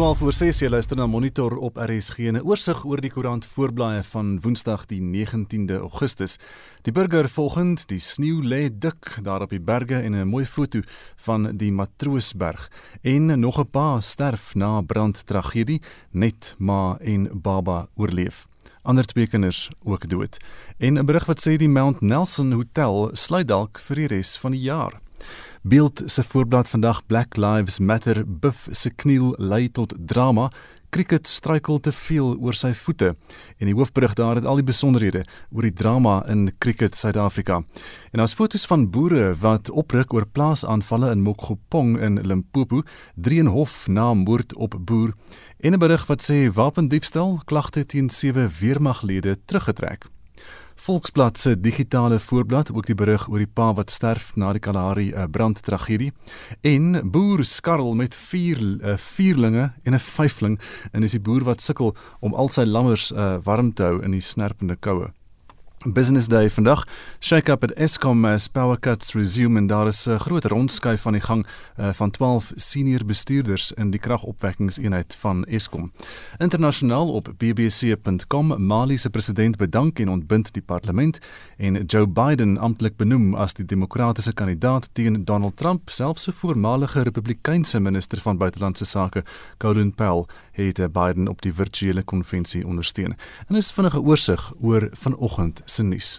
12 oor 6 jy luister na Monitor op RSG en 'n oorsig oor die koerant voorblaaie van Woensdag die 19de Augustus. Die burger volgens die sneeu lê dik daar op die berge en 'n mooi foto van die Matroosberg en nog 'n pa sterf na brandtragedie net ma en baba oorleef. Ander twee kinders ook dood. En 'n berig wat sê die Mount Nelson Hotel sluit dalk vir die res van die jaar. Beeld se voorblad vandag Black Lives Matter Buff se kniel lei tot drama. Cricket struikel te veel oor sy voete en die hoofberig daar het al die besonderhede oor die drama in cricket Suid-Afrika. En daar's foto's van boere wat opruk oor plaasaanvalle in Mokgopong in Limpopo, drie en hof na moord op boer en 'n berig wat sê wapendiefstal klagte teen sewe weermaglede teruggetrek. Volksblad se digitale voorblad ook die berig oor die pa wat sterf na die Kalahari uh, brandtragedie en boer skarrel met vier uh, vierlinge en 'n vyfling en is die boer wat sukkel om al sy lammers uh, warm te hou in die snerpende koue. Business Day vandag. Shake up at Eskom as power cuts resume en daar is 'n groot rondskuif aan die gang uh, van 12 senior bestuurders in die kragopwekkingseenheid van Eskom. Internasionaal op bbc.com Mali se president bedank en ontbind die parlement en Joe Biden amptelik benoem as die demokratiese kandidaat teen Donald Trump, selfs 'n voormalige republikeinse minister van buitelandse sake, Colin Powell, het Biden op die virtuele konvensie ondersteun. En is vinnige oorsig oor vanoggend se nuus.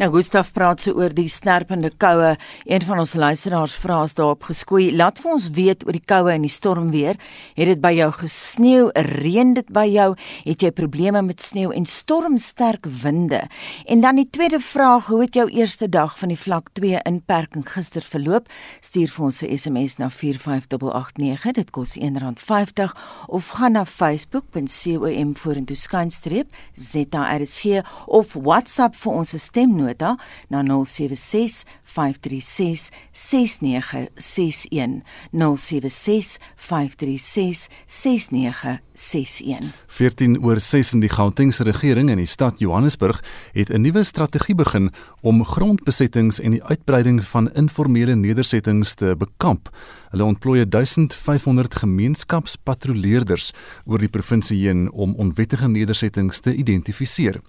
Nou Gustaf praat so oor die snerpende koue. Een van ons luisteraars vra as daarop geskoei, laat vir ons weet oor die koue en die storm weer. Het dit by jou gesneeu? Reën dit by jou? Het jy probleme met sneeu en stormsterk winde? En dan die tweede vraag, hoe het jou eerste dag van die vlak 2 inperking gister verloop? Stuur vir ons 'n SMS na 45889. Dit kos R1.50 of gaan na facebook.com vorentoe skynstreep ZRSG of WhatsApp vir ons stemnota na 076 536 6961 076 536 6961 14 oor 6 in die Gautengse regering in die stad Johannesburg het 'n nuwe strategie begin om grondbesettings en die uitbreiding van informele nedersettings te bekamp. Hulle ontplooi 1500 gemeenskapspatrolleerders oor die provinsie heen om onwettige nedersettings te identifiseer.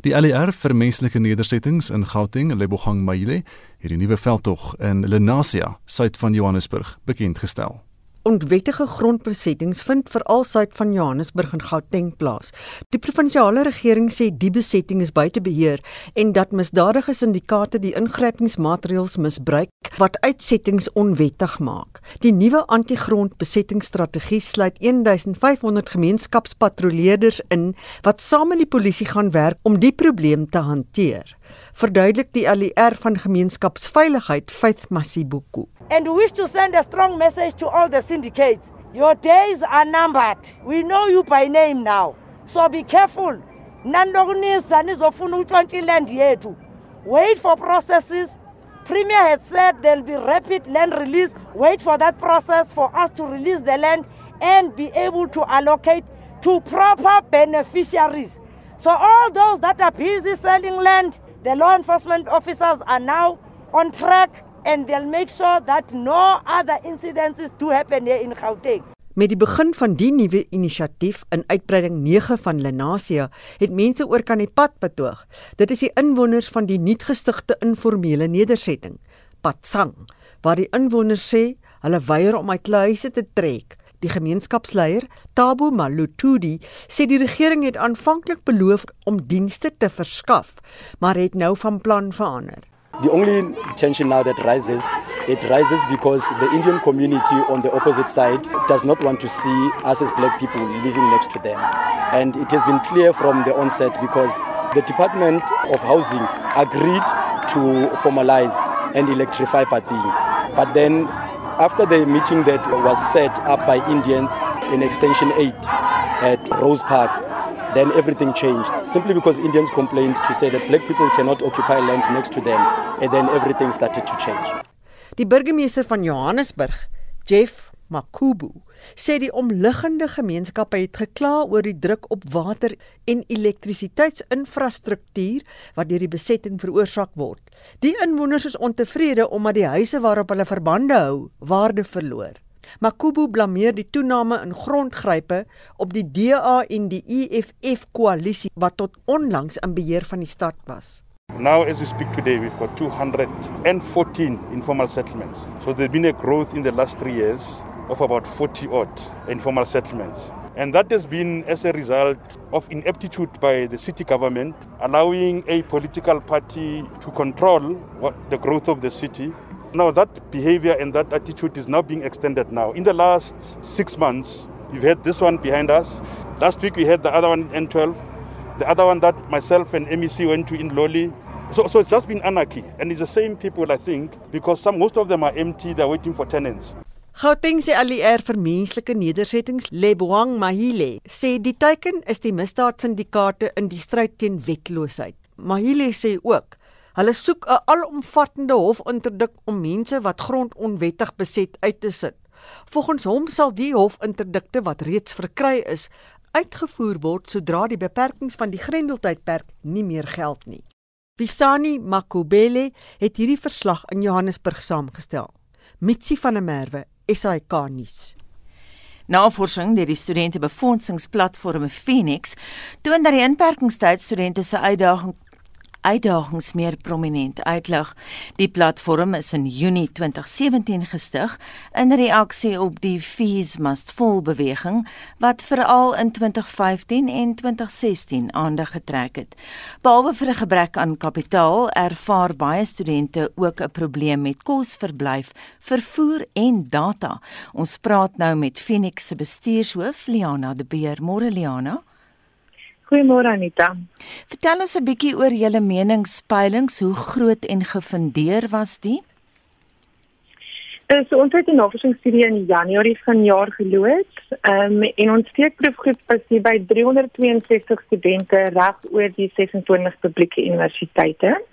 Die LER vir menslike nedersettings in Gauteng, Lebogang Maile, het die nuwe veldtog in Lenasia, suid van Johannesburg, bekend gestel. Onwettige grondbesettings vind veral suid van Johannesburg en Gauteng plaas. Die provinsiale regering sê die besetting is buite beheer en dat misdadige syndikaate die ingrypingsmaatreëls misbruik wat uitsettings onwettig maak. Die nuwe anti-grondbesettingsstrategie sluit 1500 gemeenskapspatrolleerders in wat saam met die polisie gaan werk om die probleem te hanteer. Verduidelik die ALR van gemeenskapsveiligheid Faith Masibuku. and we wish to send a strong message to all the syndicates. Your days are numbered. We know you by name now. So be careful. Nandokunisa nizofuna utshontsha land yethu. Wait for processes. Premier has said there'll be rapid land release. Wait for that process for us to release the land and be able to allocate to proper beneficiaries. So all those that are busy selling land, the law enforcement officers are now on track and they'll make sure that no other incidences do happen here in Gauteng. Met die begin van die nuwe inisiatief in uitbreiding 9 van Lenasia het mense oor kan die pad betoog. Dit is die inwoners van die nuutgestigte informele nedersetting, Patsang, waar die inwoners sê hulle weier om uit huise te trek. Die gemeenskapsleier, Tabo Malutudi, sê die regering het aanvanklik beloof om dienste te verskaf, maar het nou van plan verander. The only tension now that rises, it rises because the Indian community on the opposite side does not want to see us as black people living next to them. And it has been clear from the onset because the Department of Housing agreed to formalize and electrify Patsing. But then after the meeting that was set up by Indians in Extension 8 at Rose Park, then everything changed. Simply because Indians complained to say that black people cannot occupy land next to them, and then everything started to change. Die burgemeester van Johannesburg, Jeff Makubu, sê die omliggende gemeenskappe het gekla oor die druk op water en elektrisiteitsinfrastruktuur wat deur die besetting veroorsaak word. Die inwoners is ontevrede omdat die huise waarop hulle verbande hou, waarde verloor. Makubu blameer die toename in grondgrype op die DA en die EFF koalisie wat tot onlangs in beheer van die stad was. Now, as we speak today, we've got 214 informal settlements. So there's been a growth in the last three years of about 40 odd informal settlements. And that has been as a result of ineptitude by the city government, allowing a political party to control what, the growth of the city. Now, that behavior and that attitude is now being extended now. In the last six months, we've had this one behind us. Last week, we had the other one, N12. The other one that myself and MEC went to in Loli. So, so it's just been anarchy. And it's the same people, I think, because some, most of them are empty, they're waiting for tenants. Gauteng se ALR vir menslike nedersettings, Leboang Mahile, sê die teiken is die misdaadsyndikaate in die stryd teen wetloosheid. Mahile sê ook, hulle soek 'n alomvattende hofinterdik om mense wat grond onwettig beset uit te sit. Volgens hom sal die hofinterdikte wat reeds verkry is, uitgevoer word sodra die beperkings van die Grendeltydperk nie meer geld nie. Bisani Makubele het hierdie verslag in Johannesburg saamgestel. Mitsi van der Merwe SAK nuus. Navorsing deur die studente befondsingsplatform Phoenix toon dat die inperkingstyd studente se uitdaging uitdagings meer prominent uitlig. Die platform is in Junie 2017 gestig in reaksie op die Fees Must Fall beweging wat veral in 2015 en 2016 aandag getrek het. Behalwe vir 'n gebrek aan kapitaal, ervaar baie studente ook 'n probleem met kos, verblyf, vervoer en data. Ons praat nou met Phoenix se bestuurshoof Liana de Beer. Môre Liana. Goeiemôre Anita. Vertel ons 'n bietjie oor julle meningspeilings, hoe groot en gefundeer was die? Uh, so ons het 'n navorsingsstudie in Januarie vanjaar geloods. Ehm um, en ons steekproefgroep was hier by 362 studente reg oor die 26 publieke universiteite.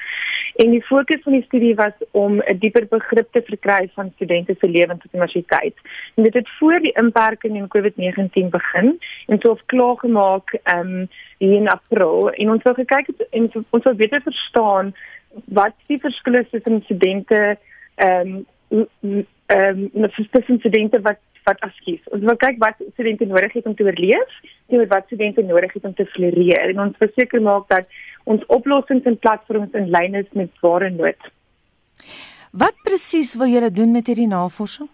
En die fokus van die studie was om 'n dieper begrip te verkry van studente se lewens op universiteit. En dit het voor die inperking in COVID-19 begin en so het klaar gemaak ehm um, in April en ons het gekyk en ons wil beter verstaan wat die verskille tussen studente ehm um, ehm um, tussen studente wat wat afskies. Ons wil kyk wat studente nodig het om te oorleef, en wat studente nodig het om te floreer en ons verseker maak dat ons oplossings en platforms in lyn is met ware nood. Wat presies wil julle doen met hierdie navorsing?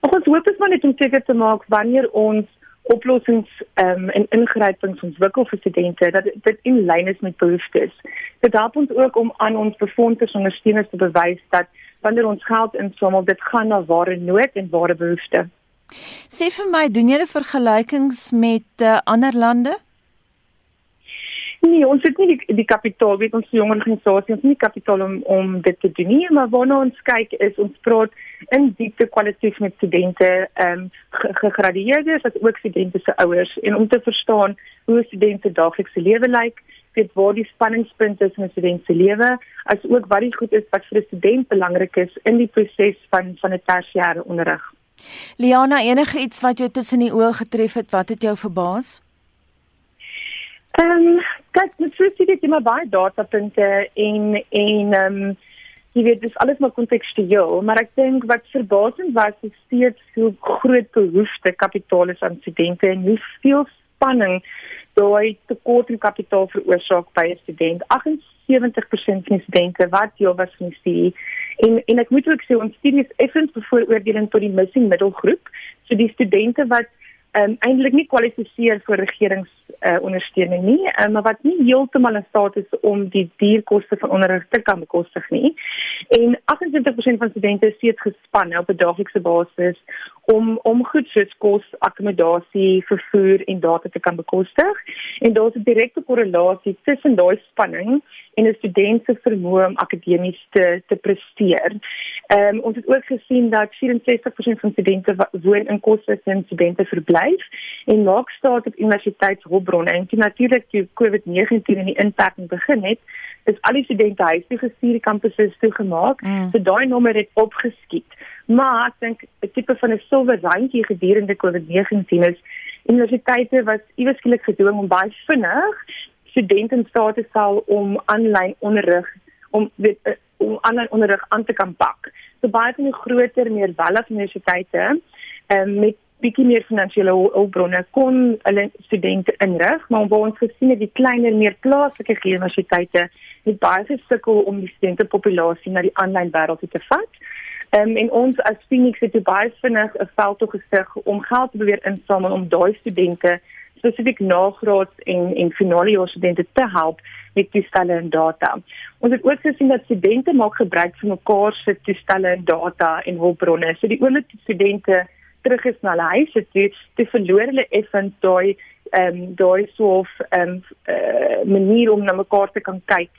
Ons hoop is maar net om seker te maak wanneer ons oplossings um, en ingrypings ontwikkel vir studente dat dit in lyn is met behoeftes. Dit help ons ook om aan ons befonders en ondersteuners te bewys dat wanneer ons geld insamel, dit gaan na ware nood en ware behoeftes. Sê vir my, doen julle vergelykings met uh, ander lande? Nee, ons het nie die, die kapitaal, weet ons jong organisasie, ons het nie kapitaal om om dit te doen nie, maar waarna ons kyk is ons praat in diepte kwalitatief met studente, ehm um, gegradueerdes as ook studente se ouers en om te verstaan hoe studente daaglikse lewe lyk, weet waar die spanningspunte is in 'n student se lewe, as ook wat die goed is wat vir 'n student belangrik is in die proses van van 'n tersiêre onderrig. Liana, enige iets wat jou tussen die oë getref het, wat het jou verbaas? Ehm um, kyk, met so sien ek immer baie datapunte en en ehm um, jy weet dis alles maar kontekstueel, maar ek dink wat verbasend was is steeds hoe groot behoefte kapitaal is aan studente en hoe veel spanning daai tekort aan kapitaal veroorsaak by 'n student. 78% van studente wat deel was van die studie en en ek moet ook sê ons studie is effens bevooroordeling tot die missing middelgroep. So die studente wat um, eintlik nie kwalifiseer vir regerings uh, ondersteuning nie, um, maar wat nie heeltemal in staat is om die dierkoste van onderrig te kan bekostig nie. En 28% van studente is steeds gespanne op 'n daaglikse basis om om goed soos kos, akkommodasie, vervoer en data te kan bekostig. En daar's 'n direkte korrelasie tussen daai spanning en 'n student se vermoë om akademies te te presteer. Ehm um, ons het ook gesien dat 64% van studente woon in koshuise studente verblyf en maak staat op universiteitshulpbronne. En natuurlik toe COVID-19 in die inperking begin het, is al die studente huis toe gestuur, die kampusse toegemaak. Mm. So daai nommer het opgeskiet. Maar ek dink 'n tipe van 'n silwer randjie gedurende COVID-19 is universiteite was iewers skielik gedwing om baie vinnig studente in staat te stel om aanlyn onderrig om weet, eh, om aanlyn onderrig aan te kan pak. So baie van die groter meer welaf universiteite um, met bietjie meer finansiële hulpbronne kon hulle studente inrig, maar waar ons gesien het die kleiner meer plaaslike universiteite het baie gesukkel om die studentepopulasie na die aanlyn wêreld te vat. Um, en ons as Phoenix het baie vinnig 'n veld toe gesig om geld te beweer insamel om daai studente spesifiek nagraads en en finale jaar studente te help met toestelle en data. Ons het ook gesien dat studente maak gebruik van mekaar se toestelle en data en hulpbronne. So die oomblik studente terug is na hulle huise toe, te verloor hulle effens daai ehm um, daai soof ehm um, uh, manier om na mekaar te kan kyk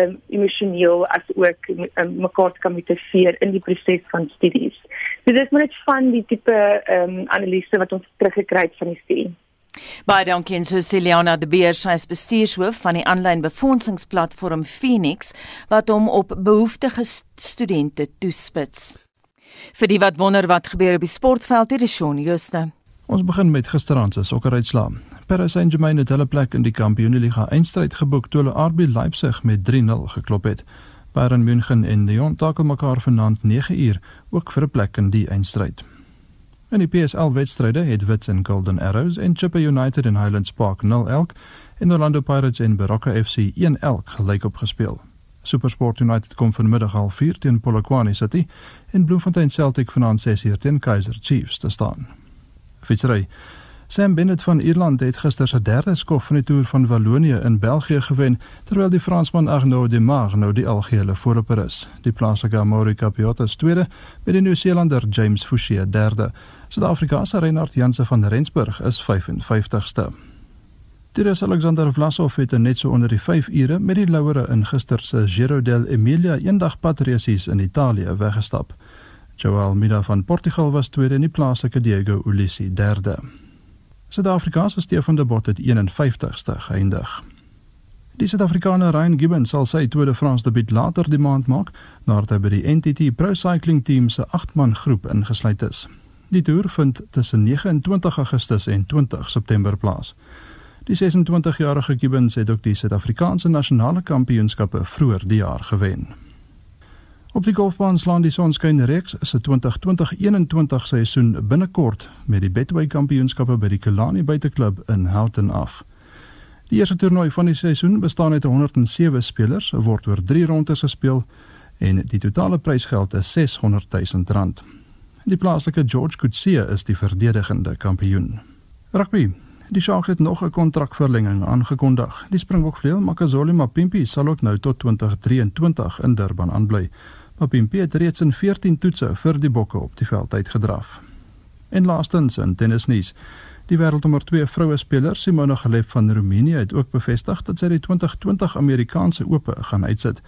um, emosioneel as ook um, mekaar te kan motiveer in die proses van studies. So dis net van die tipe ehm um, analise wat ons teruggekry het van die studie. Baie dankie aan Ceciliana de Beer, sy is bestuurshoof van die aanlyn befondsingsplatform Phoenix wat hom op behoeftige studente toespits. Vir die wat wonder wat gebeur op die sportveld, hier is Shaun Jooste. Ons begin met gisteraand se sokkeruitslae. Paris Saint-Germain het hulle plek in die Kampioenligga eindstryd geboek toe hulle RB Leipzig met 3-0 geklop het. Bayern München en Lyon takel mekaar vanaand 9 uur ook vir 'n plek in die eindstryd. In die PSL wedstryde het Wits en Golden Arrows en Chippa United en Highlands Park 0 elk en Orlando Pirates en Baroka FC 1 elk gelyk op gespeel. SuperSport United kom vanmiddag al 4 teen Polokwane City en Bloemfontein Celtic vanaand 6 uur teen Kaizer Chiefs te staan. Fietsry. Sam Bennett van Ierland het gister sy derde skof van die toer van Wallonië in België gewen, terwyl die Fransman Arnaud Demar nou die algehele voorloper is. Die plaaslike Amaury Capiota is tweede, met die Nieu-Seelander James Fouché derde. Suid-Afrika se Reinhard Janse van Rensburg is 55ste. Titus Alexander Vlasov het net so onder die 5 ure met die louere in gister se Giro dell'Emilia eendag padrasies in Italië weggestap. Joao Almeida van Portugal was tweede en die plaaslike Diego Ulissi derde. Suid-Afrikaanse Stefan de Bot het 51ste geëindig. Die Suid-Afrikaner Ryan Gibbons sal sy tweede Frans debuut later die maand maak nadat hy by die NTT Pro Cycling Team se 8-man groep ingesluit is. Die toer vind tussen 29 Augustus en 20 September plaas. Die 26-jarige Gibbons het ook die Suid-Afrikaanse nasionale kampioenskappe vroeër die jaar gewen. Op die golfbaan slaan die Sonskyn Reeks se 2020-21 seisoen binnekort met die Betway Kampioenskappe by die Killarney Buiteklub in Houghton af. Die eerste toernooi van die seisoen bestaan uit 107 spelers, word oor 3 rondes gespeel en die totale prysgeld is 600 000 rand. Die plaaslike George Coetzee is die verdedigende kampioen. Rugby Die Sharks het nog 'n kontrakverlenging aangekondig. Die Springbok-vleuel Makazole Mapimpi sal ook nou tot 2023 in Durban aanbly. Mapimpi het reeds in 14 toetse vir die Bokke op die veld uitgedraf. En laastens in tennisnuus. Die wêreldnommer 2 vroue speler Simona Halep van Roemenië het ook bevestig dat sy die 2020 Amerikaanse Ope gaan uitsit.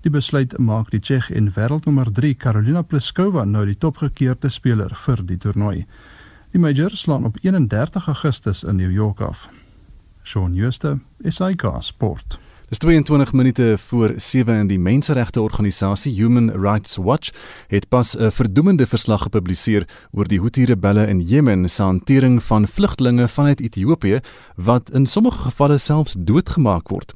Die besluit maak die Tsjech en wêreldnommer 3 Karolina Pliskova nou die topgekeerde speler vir die toernooi. Die major slaan op 31 Augustus in New York af. Shaun Schuster, SAK Sport. Dis 22 minute voor 7 in die menseregte organisasie Human Rights Watch het pas 'n verdoemende verslag gepubliseer oor die Houthi-rebelle in Jemen se hantering van vlugtelinge vanuit Ethiopië wat in sommige gevalle selfs doodgemaak word.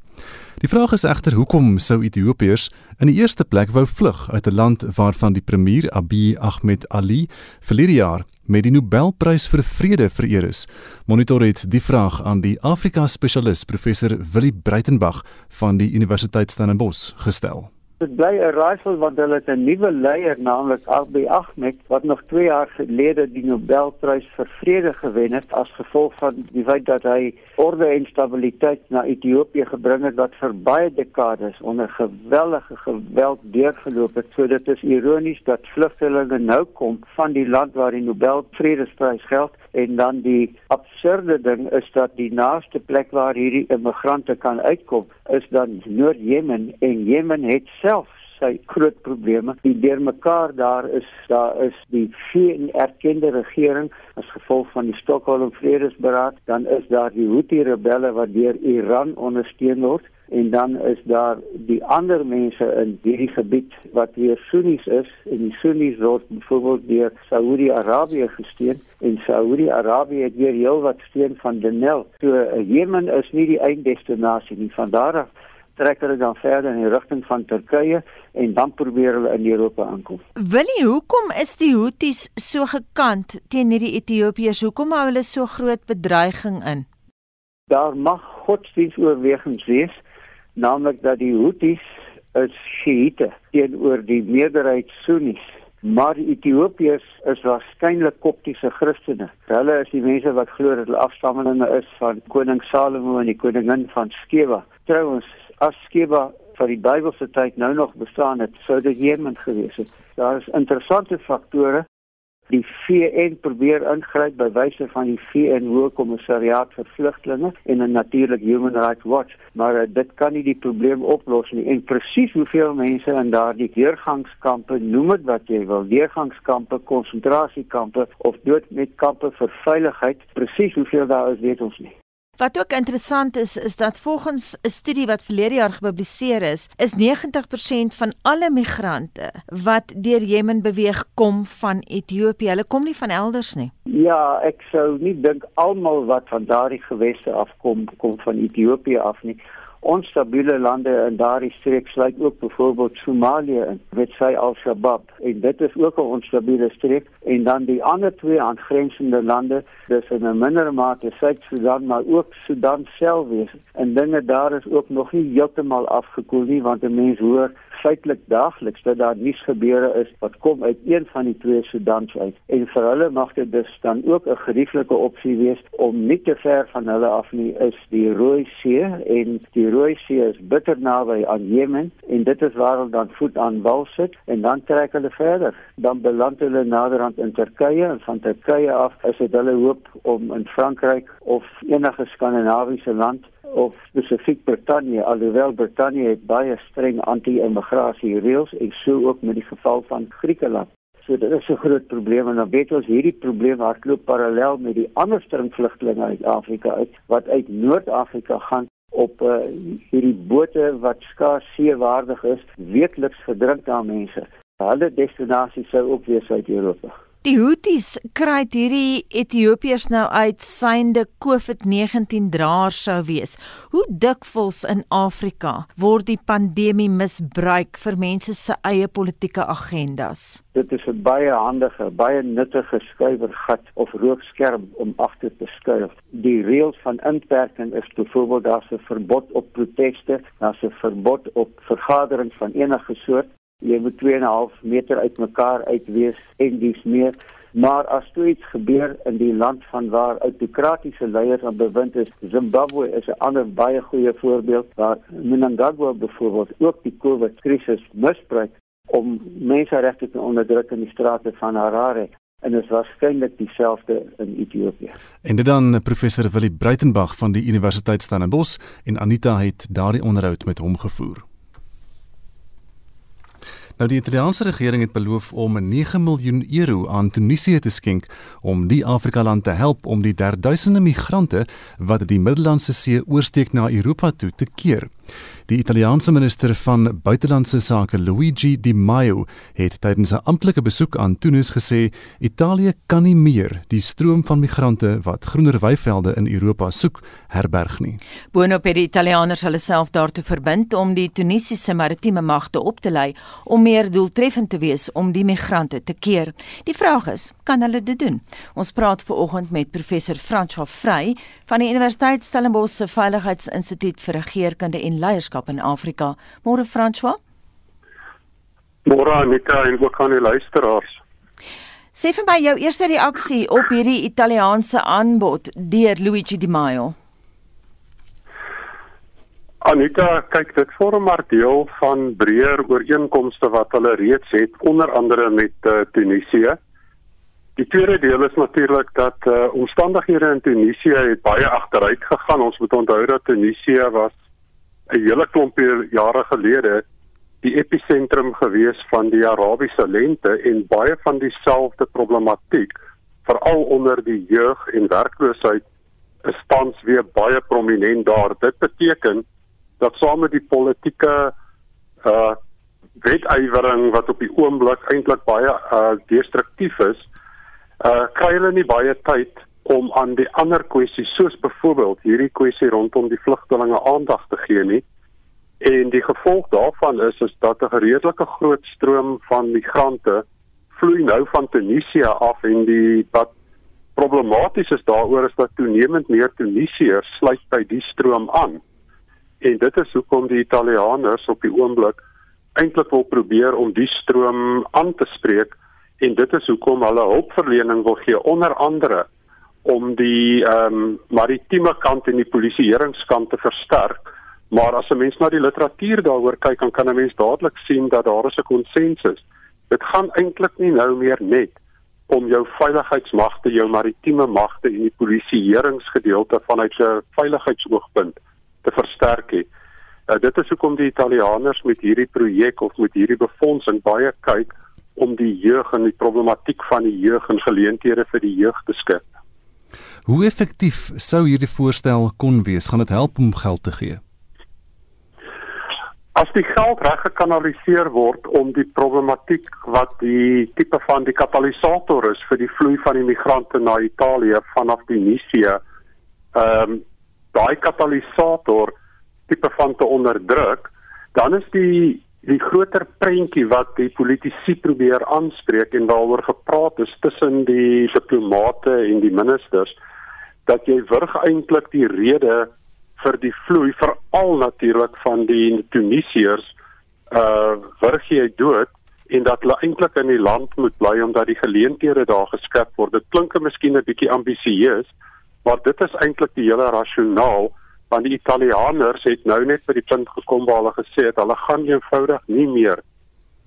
Die vraag is egter hoekom sou Ethiopiërs in die eerste plek wou vlug uit 'n land waarvan die premier Abiy Ahmed Ali verlede jaar met die Nobelprys vir vrede vereer is. Monitor het die vraag aan die Afrika spesialis professor Willie Breitenberg van die Universiteit Stellenbosch gestel. Dit bly 'n raaisel want hulle het 'n nuwe leier naamlik Abiy Ahmed wat nog 2 jaar gelede die Nobelprys vir vrede gewen het as gevolg van die feit dat hy orde en stabiliteit na Ethiopië gebring het wat vir baie dekades onder geweldige geweld deurgeloop het. So dit is ironies dat vlugtelinge nou kom van die land waar die Nobelvredesprys geld en dan die absurde ding is dat die naaste plek waar hierdie immigrante kan uitkom is dan Noord-Jemen. En Jemen het self sy groot probleme. Die deurmekaar daar is daar is die VN erkende regering as gevolg van die Stockholm Vredesberaad, dan is daar die Houthi rebelle wat deur Iran ondersteun word en dan is daar die ander mense in hierdie gebied wat weer Sunnis is en die Sunnis word byvoorbeeld deur Saudi-Arabië gesteun en Saudi-Arabië het weer heel wat steun van Denel. So Jemen is nie die einddestinasie nie. Van daar af trek hulle dan verder in die rigting van Turkye en dan probeer hulle in Europa aankom. Willie, hoekom is die Houthis so gekant teen hierdie Ethiopiërs? Hoekom hou hulle so groot bedreiging in? Daar mag godsdienstoorwegings wees, naamlik dat die Houthis is Shiite teenoor die meerderheid Sunnis. Maar die Ethiopiërs is waarskynlik koptiese Christene. Hulle is die mense wat glo dat hulle afstammelinge is van koning Salomo en die koningin van Skeba. Trouwens, as Skeba vir die Bybelse tyd nou nog bestaan het, sou dit Jemen gewees het. Daar is interessante faktore die VN probeer ingryp by wyse van die VN Hoogkommissariaat vir Vlugtelinge en 'n natuurlik Human Rights Watch, maar uh, dit kan nie die probleem oplos nie. En presies hoeveel mense in daardie deurgangskampe, noem dit wat jy wil, deurgangskampe, konsentrasiekampe of dood met kampe vir veiligheid, presies hoeveel daar is, weet ons nie. Wat ook interessant is, is dat volgens 'n studie wat verlede jaar gepubliseer is, is 90% van alle migrante wat deur Jemen beweeg kom van Ethiopië. Hulle kom nie van elders nie. Ja, ek sou nie dink almal wat van daardie geweste afkom kom van Ethiopië af nie onstabiele lande in daardie streek sluit ook byvoorbeeld Somalië in met sy Al-Shabaab. En dit is ook 'n onstabiele streek. En dan die ander twee aangrensende lande dis in 'n minder mate Suid-Sudan maar ook Sudan self wees en dinge daar is ook nog nie heeltemal afgekoel nie want 'n mens hoor feitelik daagliks dat daar nuus gebeure is wat kom uit een van die twee Sudans uit. En vir hulle mag dit dus dan ook 'n gerieflike opsie wees om nie te ver van hulle af nie is die Rooi See. En die Rooi See is bitter naby aan Jemen en dit is waar hulle dan voet aan wal sit en dan trek hulle verder. Dan beland hulle naderhand in Turkye en van Turkye af is dit hulle hoop om in Frankryk of enige skandinawiese land of spesifiek Brittanje alhoewel Brittanje het baie streng anti-immigrasie reëls en so ook met die geval van Griekeland. So dit is 'n groot probleem en dan weet ons hierdie probleem hardloop parallel met die ander strengvlugtelinge uit Afrika uit wat uit Noord-Afrika gaan op uh, hierdie bote wat skaars seewaardig is, weekliks verdrink daar mense. Hulle destinasie sou ook wees uit Europa. Die Houthis kry hierdie Ethiopiërs nou uit synde COVID-19 draers sou wees. Hoe dikwels in Afrika word die pandemie misbruik vir mense se eie politieke agendas? Dit is 'n baie handige, baie nuttige skuiwergat of rookskerm om agter te skuif. Die reëls van inperking is byvoorbeeld daar's 'n verbod op proteste, daar's 'n verbod op vergaderings van enige soort jy moet 2.5 meter uitmekaar uit wees en dis meer maar as toe iets gebeur in die land van waar autokratiese leiers aan bewind is Zimbabwe is 'n ander baie goeie voorbeeld waar Mnangagwa byvoorbeeld ook die COVID krisis misbruik om menseregte te onderdruk in die strate van Harare en dit is waarskynlik dieselfde in Ethiopië. En dit dan professor Willie Breitenberg van die Universiteit Stellenbosch en Anita het daardie onderhoud met hom gevoer. Nou die Italiaanse regering het beloof om 9 miljoen euro aan Tunesië te skenk om die Afrika land te help om die derduisende migrante wat die Middellandse See oorsteek na Europa toe te keer. Die Italiaanse minister van buitelandse sake Luigi Di Maio het tydens 'n amptelike besoek aan Tunis gesê Italië kan nie meer die stroom van migrante wat groener weivelde in Europa soek herberg nie. Boonop het die Italianers hulle self daartoe verbind om die Tunisiese maritieme magte op te lei om meer doeltreffend te wees om die migrante te keer. Die vraag is, kan hulle dit doen? Ons praat ver oggend met professor François Vrey van die Universiteit Stellenbosch se Veiligheidsinstituut vir Regeringskunde en Leierskap in Afrika. Môre François. Môre Anita en ook aan die luisteraars. Sê vir my jou eerste reaksie op hierdie Italiaanse aanbod deur Luigi Di Maio. Anita, kyk dit vorm maar deel van breër ooreenkomste wat hulle reeds het onder andere met uh, Tunesië. Die tweede deel is natuurlik dat uh, omstandighede in Tunesië het baie agteruit gegaan. Ons moet onthou dat Tunesië was 'n hele klomp jare gelede die episentrum gewees van die Arabiese lente en baie van dieselfde problematiek veral onder die jeug en werkloosheid is tans weer baie prominent daar. Dit beteken dat saam met die politieke uh wetywering wat op die oomblik eintlik baie uh destruktief is, uh kry hulle nie baie tyd om aan die ander kwessies soos byvoorbeeld hierdie kwessie rondom die vlugtelinge aandag te gee nie En die gevolg daarvan is is dat 'n redelike groot stroom van migrante vloei nou van Tunesië af en die wat problematies is daaroor is dat toenemend meer Tunesiërs sluit by die stroom aan. En dit is hoekom die Italianers op die oomblik eintlik wil probeer om die stroom aan te spreek en dit is hoekom hulle hulpverlening wil gee onder andere om die ehm um, maritieme kant en die polisieeringskant te versterk. Maar as 'n mens na die literatuur daaroor kyk, dan kan 'n mens dadelik sien dat daar is 'n konsensus. Dit gaan eintlik nie nou meer net om jou veiligheidsmagte, jou maritieme magte en die polisieeringsgedeelte vanuit 'n veiligheidsoogpunt te versterk nie. Uh, dit is hoekom die Italianers met hierdie projek of met hierdie befondsing baie kyk om die jeug en die problematiek van die jeug en geleenthede vir die jeug te skep. Hoe effektief sou hierdie voorstel kon wees? Gaan dit help om geld te gee? As die geld reg gekanaliseer word om die problematiek wat die tipe van die katalisator is vir die vloei van immigrante na Italië vanaf Tunesië, ehm um, daai katalisator tipe van te onderdruk, dan is die die groter prentjie wat die politici probeer aanspreek en waaroor gepraat is tussen die diplomate en die ministers dat jy wurg eintlik die rede vir die vloei veral natuurlik van die Tunesiërs uh wurg jy dood en dat hulle eintlik in die land moet bly omdat die geleenthede daar geskep word. Dit klink miskien 'n bietjie ambisieus, maar dit is eintlik die hele rasionaal want die Italianers het nou net by die punt gekom waar hulle gesê het hulle gaan eenvoudig nie meer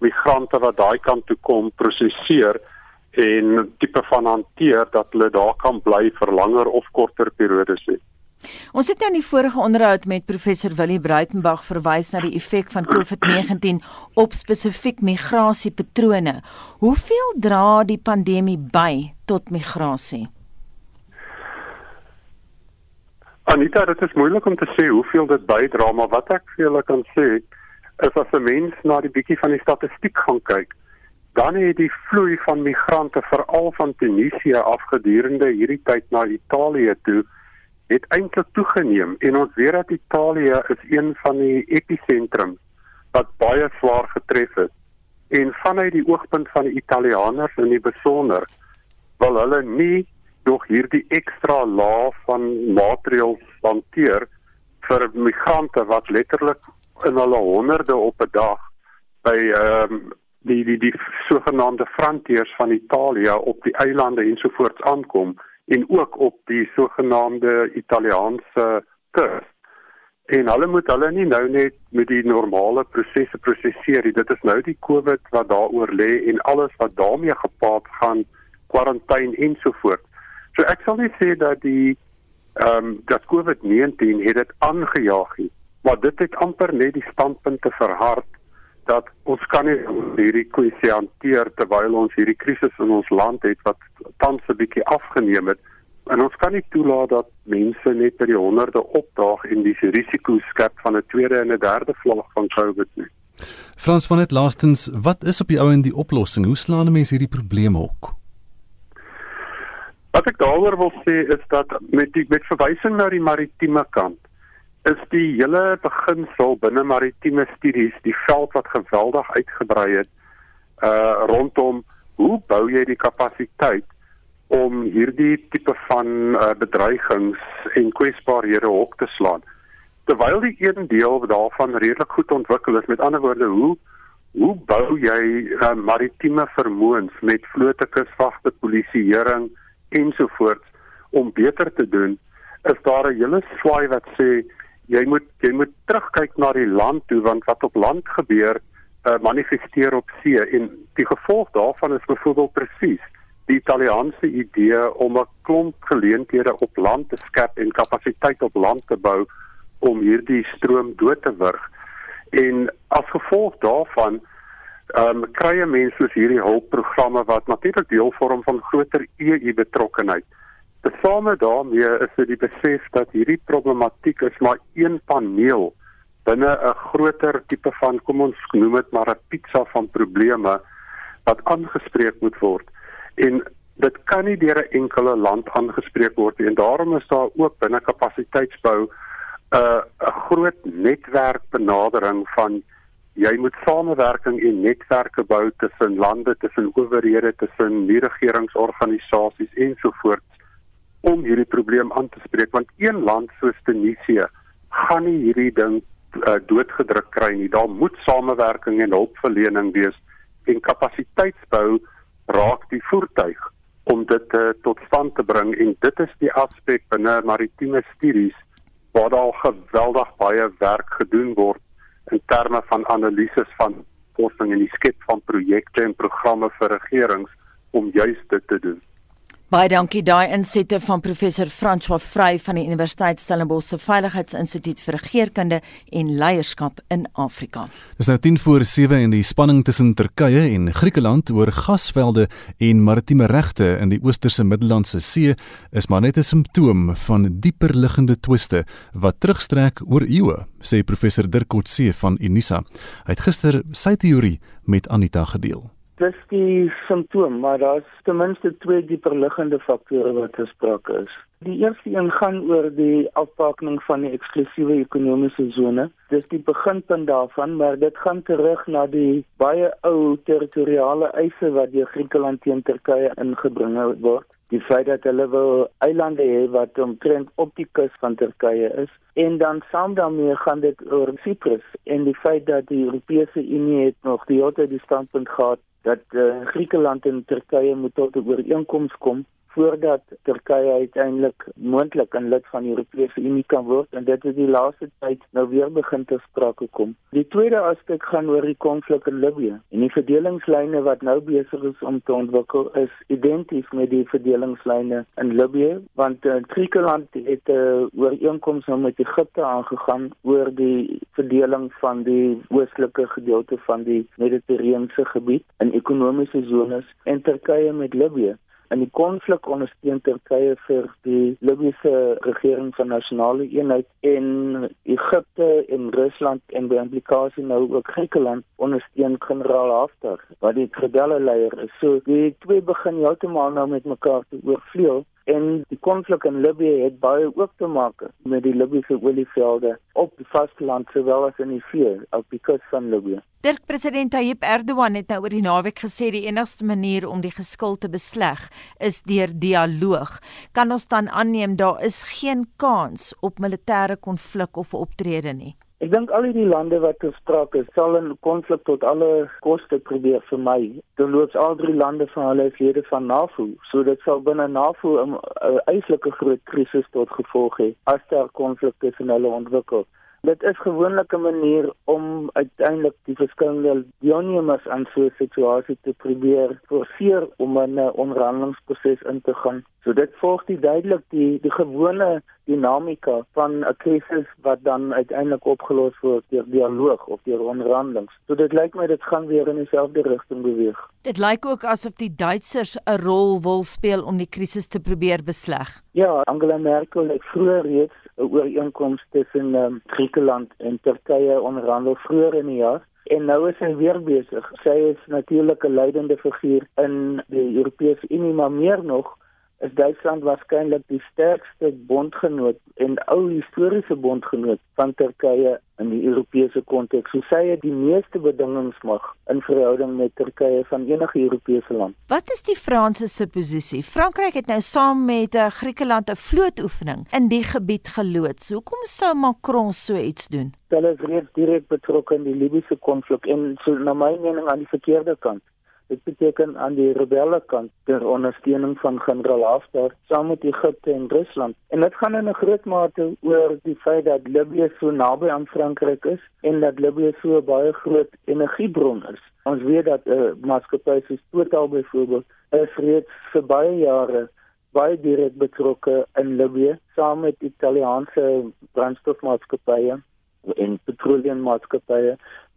migrante wat daai kant toe kom prosesseer en tipe van hanteer dat hulle daar kan bly vir langer of korter periodes nie. Ons het nou in die vorige onderhoud met professor Willie Bruitenberg verwys na die effek van COVID-19 op spesifiek migrasiepatrone. Hoeveel dra die pandemie by tot migrasie? Anita, dit is moeilik om te sê hoeveel dit bydra, maar wat ek vir julle kan sê is as 'n mens na die bietjie van die statistiek gaan kyk, dan het die vloei van migrante veral van Tunesië afgedurende hierdie tyd na Italië toe het eintlik toegeneem en ons weet dat Italië is een van die episentrums wat baie swaar getref is. En vanuit die oogpunt van die Italianers in die besonder wil hulle nie nog hierdie ekstra laag van maatreëls hanteer vir migrante wat letterlik in hulle honderde op 'n dag by ehm um, die die die sogenaamde frontiers van Italië op die eilande ensovoorts aankom en ook op die sogenaamde Italiaanse kus. En hulle moet hulle nie nou net met die normale prosesse prosesseer nie. Dit is nou die COVID wat daaroor lê en alles wat daarmee gepaard gaan, kwarantyne ensovoorts. So ek sal nie sê dat die ehm um, dat COVID-19 het dit aangejaag nie, maar dit het amper net die standpunte verhard dat ons kan nie hierdie kwessie hanteer terwyl ons hierdie krisis in ons land het wat tans 'n bietjie afgeneem het en ons kan nie toelaat dat mense net by die honderde opdaag en die risiko skep van 'n tweede en 'n derde vlak van COVID nie. Frans van net laastens, wat is op die ou en die oplossing? Hoe slaan mense hierdie probleme op? Wat ek daaroor wil sê is dat met die met verwysing na die maritieme kant is die hele beginsel binne maritieme studies die veld wat geweldig uitgebrei het uh rondom hoe bou jy die kapasiteit om hierdie tipe van uh, bedreigings en kwesbaarhede op te slaan. Terwyl die een deel daarvan redelik goed ontwikkel is met ander woorde hoe hoe bou jy uh, maritieme vermoëns met vlote kusvagte polisieering ensovoorts om beter te doen is daar 'n hele swaai wat sê jy moet jy moet terugkyk na die land toe want wat op land gebeur uh, manifesteer op see. En die gevolg daarvan is byvoorbeeld presies die Italiaanse idee om 'n klomp geleenthede op land te skep en kapasiteit op land te bou om hierdie stroom dood te wurg. En as gevolg daarvan ehm um, kry jy mense soos hierdie hulpprogramme wat natuurlik deel vorm van groter EU betrokkenheid Besame daarmee is dit die besef dat hierdie problematiek is maar een paneel binne 'n groter tipe van kom ons noem dit maar 'n pizza van probleme wat aangespreek moet word. En dit kan nie deur 'n enkele land aangespreek word nie en daarom is daar ook binne kapasiteitsbou 'n 'n groot netwerkbenadering van jy moet samewerking en netwerke bou tussen lande, tussen owerhede, tussen nie regeringsorganisasies ensovoorts om hierdie probleem aan te spreek want een land soos Tunesië gaan nie hierdie ding uh, doodgedruk kry nie. Daar moet samewerking en hulpverlening wees en kapasiteitsbou raak die voertuig om dit uh, tot stand te bring en dit is die aspek binne maritieme studies waar daar geweldig baie werk gedoen word in terme van analises van forsing en die skep van projekte en programme vir regerings om juist dit te doen. Baie dankie daai insette van professor François Vrey van die Universiteit Stellenbosch se Veiligheidsinstituut vir Regeringskunde en Leierskap in Afrika. Dis nou 10 voor 7 en die spanning tussen Turkye en Griekeland oor gasvelde en maritieme regte in die Oosterse Middellandse See is maar net 'n simptoom van dieper liggende twiste wat terugstrek oor eeue, sê professor Dirk Kotse van Unisa. Hy het gister sy teorie met Anita gedeel dis die simptoom, maar daar's ten minste twee dieperliggende faktore wat gespreek is. Die eerste een gaan oor die afpaking van die eksklusiewe ekonomiese sone. Dis die beginpunt daarvan, maar dit gaan terug na die baie ou territoriale eise wat deur Griekeland teen Turkye ingebring word. Die feit dat hulle wil eilande hê wat omtrent op die kus van Turkye is en dan saam daarmee gaan dit oor Cyprus en die feit dat die Europese Unie het nog die hele die standpunt gehad dat uh, Griekeland en Turkye moet tot 'n ooreenkoms kom voordat Turkye uiteindelik moontlik 'n lid van die Europese Unie kan word en dit het die laaste tyd nou weer begin te sprake kom. Die tweede aspek gaan oor die konflik in Libië. En die verdelingslyne wat nou besig is om te ontwikkel is identies met die verdelingslyne in Libië want uh, Griekeland het 'n uh, ooreenkoms nou met Egipte aangegaan oor die verdeling van die oostelike gedeelte van die Mediterrane gebied in ekonomiese sones en Turkye met Libië in die konflik ondersteun Turkye vir die Libiese regering van nasionale eenheid en Egipte en Rusland en by implikasie nou ook Griekeland ondersteun generaal Haftar wat die rebelle leier is. So die twee begin heeltemal nou met mekaar te oorvleuel en die konflik in Libië het baie ook te maak met die Libiese olievelde op die vasteland sowel as in die see op die kus van Libië. Dirk president Tayyip Erdogan het nou oor die naweek gesê die enigste manier om die geskil te besleg is deur dialoog. Kan ons dan aanneem daar is geen kans op militêre konflik of optrede nie? Ek dink al die lande wat gespreek is, sal 'n konflik tot alle koste probeer vermy. Dit loops al drie lande van hulle lede van NAVO, so dit sal binne NAVO 'n eislike groot krisis tot gevolg hê as daar konflikte tussen hulle ontwikkel. Dit is gewoonlik 'n manier om uiteindelik die verskillende deelnemers aan so 'n situasie te probeer forceer om 'n onderhandelingsproses in te gaan. So dit volg die duidelik die die gewone dinamika van 'n krisis wat dan uiteindelik opgelos word deur dialoog of deur onderhandelinge. So dit lyk my dit gaan weer in dieselfde rigting beweeg. Dit lyk ook asof die Duitsers 'n rol wil speel om die krisis te probeer besleg. Ja, Angela Merkel het vroeër reeds 'n ooreenkoms tussen um, Griekeland en Turkye onderhandel vroeër in die jaar. En nou is hy weer besig. Sy is natuurlik 'n leidende figuur in die Europese Unie, maar meer nog is Duitsland waarskynlik die sterkste bondgenoot en ou historiese bondgenoot van Turkye in die Europese konteks. So sê hy die meeste bedingings mag in verhouding met Turkye van enige Europese land. Wat is die Franse se posisie? Frankryk het nou saam met uh, Griekeland 'n vlootoefening in die gebied geloods. Hoekom sou Macron so iets doen? Hulle is reeds direk betrokke in die Libiese konflik en so na my mening aan die verkeerde kant. Dit beteken aan die rebelle kant ter ondersteuning van generaal Haftar saam met Egipte en Rusland. En dit gaan in 'n groot mate oor die feit dat Libië so naby aan Frankryk is en dat Libië so baie groot energiebron is. Ons weet dat 'n uh, maatskappy soos Total byvoorbeeld is reeds vir baie jare baie direk betrokke in Libië saam met Italiaanse brandstofmaatskappye en petroleummaatskappye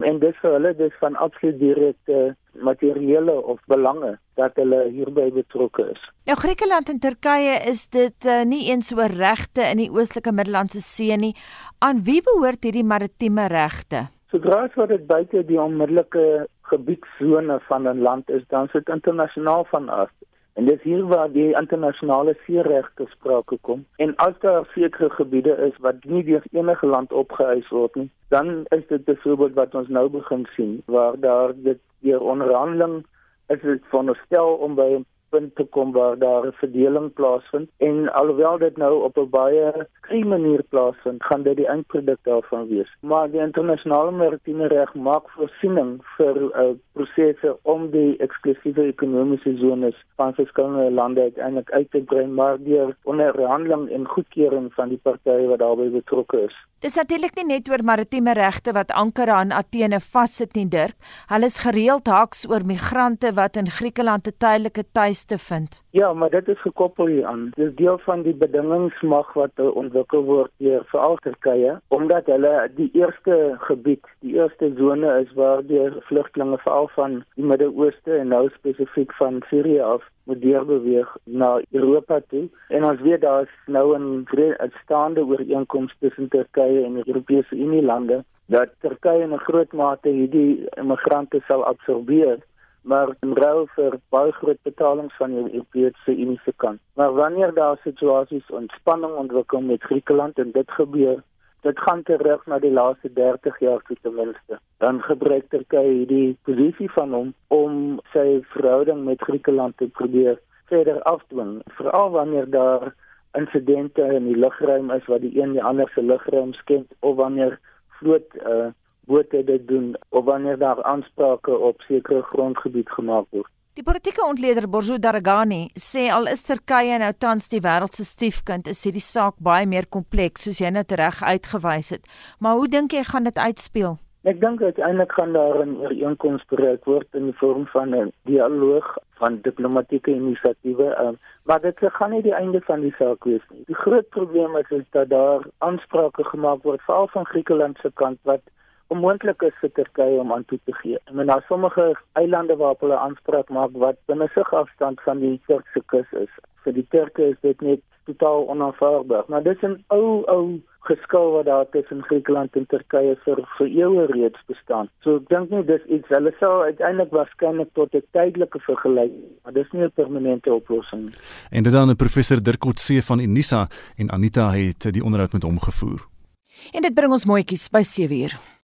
en dis vir hulle dis van absoluut direkte materiële of belange dat hulle hierby betrokke is. Nou Griekeland en Turkye is dit uh, nie eens oor regte in die oostelike Middellandse See nie. Aan wie behoort hierdie maritieme regte? Sodra dit buite die onmiddellike gebiedsone van 'n land is, dan is dit internasionaal van aard. En dis hier waar die internasionale seereg te sprake kom. En as daar sekere gebiede is wat nie deur enige land opgeëis word nie, dan is dit byvoorbeeld wat ons nou begin sien waar daar dit deur onderhandeling is dit veronderstel om by punt te kom waar daar 'n verdeling plaasvind en alhoewel dit nou op 'n baie kry manier plaasvind, gaan dit die eindproduk daarvan wees. Maar die internasionale maritieme reg maak voorsiening vir 'n uh, prosesse om die eksklusiewe ekonomiese sones van verskillende lande uiteindelik uit te brei, maar deur onderhandeling en goedkeuring van die partye wat daarbey betrokke is. Dis natuurlik nie net oor maritieme regte wat Ankara en Athene vassit nie, Dirk. Hulle is gereeld haaks oor migrante wat in Griekeland 'n tydelike tuiste vind. Ja, maar dit is gekoppel hieraan. Dis deel van die bedingingsmag wat ontwikkel word deur veral Turkye, omdat hulle die eerste gebied, die eerste sone is waar die vlugtlinge veral van die Midde-Ooste en nou spesifiek van Sirië af moet deurbeweeg na Europa toe. En ons weet daar is nou 'n uitstaande ooreenkoms tussen Turkye en die Europese Unie lande dat Turkye in 'n groot mate hierdie immigrante sal absorbeer maar in ruil vir baie groot betalings van die Europese Unie se kant. Maar wanneer daar situasies ontspanning ontwikkel met Griekeland en dit gebeur, dit gaan terug na die laaste 30 jaar toe ten minste. Dan gebruik Turkye hierdie posisie van hom om sy verhouding met Griekeland te probeer verder afdwing, veral wanneer daar insidente in die lugruim is wat die een die ander se lugruim skend of wanneer vloot uh, bote dit doen of wanneer daar aansprake op sekere grondgebied gemaak word. Die politieke ontleder Borzo Dargani sê al is Turkye nou tans die wêreld se stiefkind, is hierdie saak baie meer kompleks soos jy net reg uitgewys het. Maar hoe dink jy gaan dit uitspeel? Ek dink uiteindelik gaan daar 'n ooreenkoms bereik word in die vorm van 'n dialoog van diplomatieke inisiatiewe, um, maar dit gaan nie die einde van die saak wees nie. Die groot probleem is, is dat daar aansprake gemaak word veral van Griekeland se kant wat onmoontlik is vir Turkye om aan toe te gee. En daar sommige eilande waarop hulle aanspraak maak wat binne sigafstand van die Turkse kus is. Vir die Turke is dit net totaal onaanvaarbaar. Maar dis 'n ou ou geskil wat daar tussen Griekeland en Turkye vir vir eeue reeds bestaan. So ek dink nie dis iets hulle sou uiteindelik waarskynlik tot 'n tydelike vergelyking, maar dis nie 'n permanente oplossing nie. En dit dan 'n professor Dirk Coetzee van Unisa en Anita het die onderhoud met hom gevoer. En dit bring ons mooietjies by 7 uur.